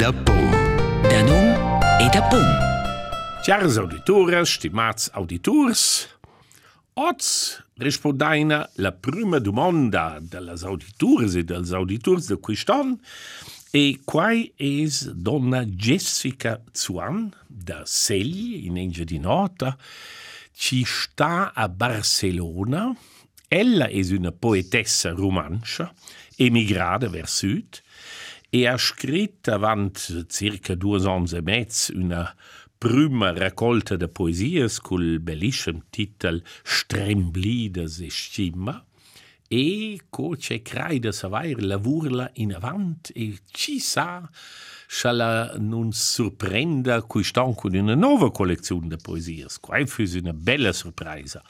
da pom. Da num e da pom. Chiares auditores, stimats auditors, Oz rispondaina la prima domanda delles auditores e dels auditors de quiston. E quai es donna Jessica Zuan da Segli in Enge di Nota. Ci sta a Barcelona. Ella es una poetessa romancia emigrada vers sud e ha scritto avant circa due ans e mezz una prima raccolta de poesies col bellissimo titel Stremblides e scimma e co c'è creida savair lavurla in avant e ci sa Schala nun surprenda quiston con una nuova collezione de poesies. Quai fus una bella sorpresa.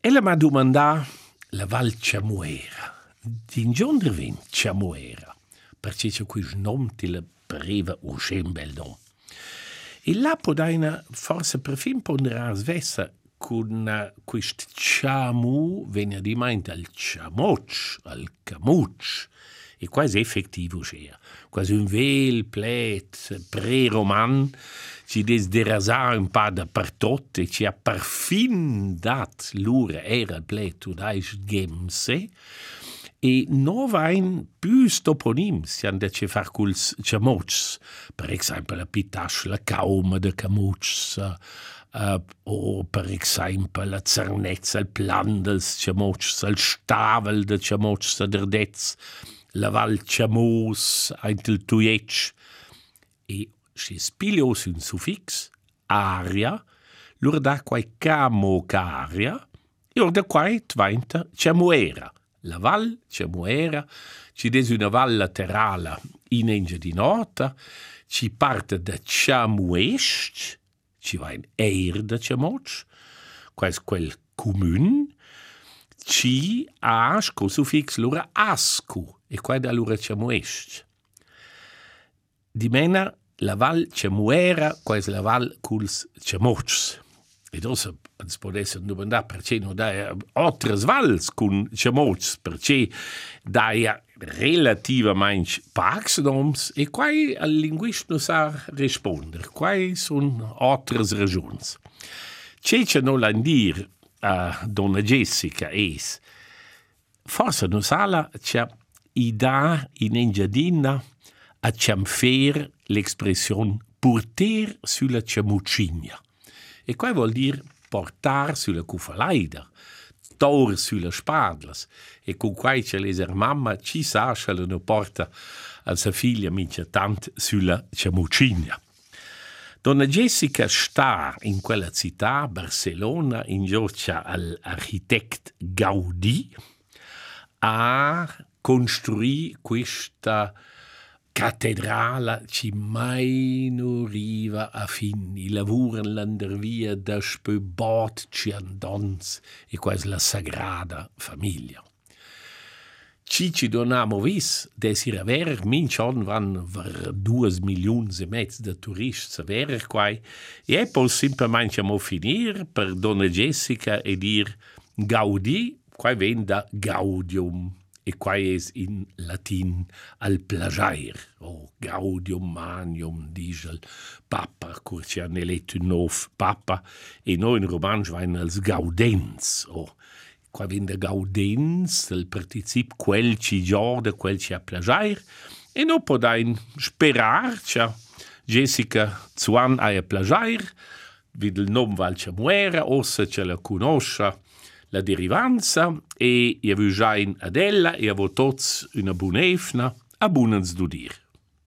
Ella m'ha domandà la Val Ciamuera. Din giorno vin Ciamuera. Perché c'è qui nom ti la pareva un bel nom. E là podaina forse perfin ponderar svessa con quist ciamu venia di meint al ciamoc, al camuc, e quasi effettivo c'era. Quasi un vel plet pre-roman ci des derasar un pa da partot e ci ha perfin dat l'ura era il plet udais gemse e no vain plus toponims si han da ce far culs ciamocs, per exemple la pitache, la cauma de camucs, uh, o per exemple la cernezza, il plan dels ciamocs, il stavel de ciamocs derdets, la val ciamos, ein il e si spilios un suffix, aria, lur da quai camo caria, e or da quai tvainta ciamuera. La val Ciamuera ci des una val laterala in Enge di Nota, ci parte da Ciamuest, ci va in Eir da Ciamoc, quais quel comun, ci ha sco suffix lura ascu, e qua da lura Ciamuest. Di mena la val Ciamuera, quais la val culs Ciamocs. Ed ossa ens podesser domandar perché no daia altres vals cun chamots, perché daia relativament pacs noms e quai al linguist no sa risponder, quai sun altres regions. Cece no lan dir a donna Jessica es, forse no sala c'ha ida in engiadina a ciamfer l'expression porter sulla ciamucigna. E qua vuol dire portar sulla cufalaida, tor sulla spadlas, e con quai ce leser mamma ci sa che la porta a sa figlia mince tant sulla ciamucigna. Donna Jessica sta in quella città, Barcellona, in giorgia all'architect Gaudì, a costruire questa cattedrala ci mai non arriva a fini, lavuran l'ander via da spö bot ci andons e quasi la sagrada famiglia. Ci ci donamo vis, desir aver, minchon van ver duas milions e mezz de turists aver quai, e è poi simplemente mo finir per donna Jessica e dir gaudi, quai venda gaudium e quae es in latin al plagiair, o gaudium manium, dice il papa, cur ci han eletto un nov papa, e noi in romansch vain als gaudens, o qua vende gaudens, del particip quel ci giorda, quel ci a plagiair, e no podain sperar, cia Jessica Zuan a plagiair, vid il nom val cia muera, ossa ce la conoscia, la derivanza e io vu già in Adella e avevo tots una bunefna a bunens du dir.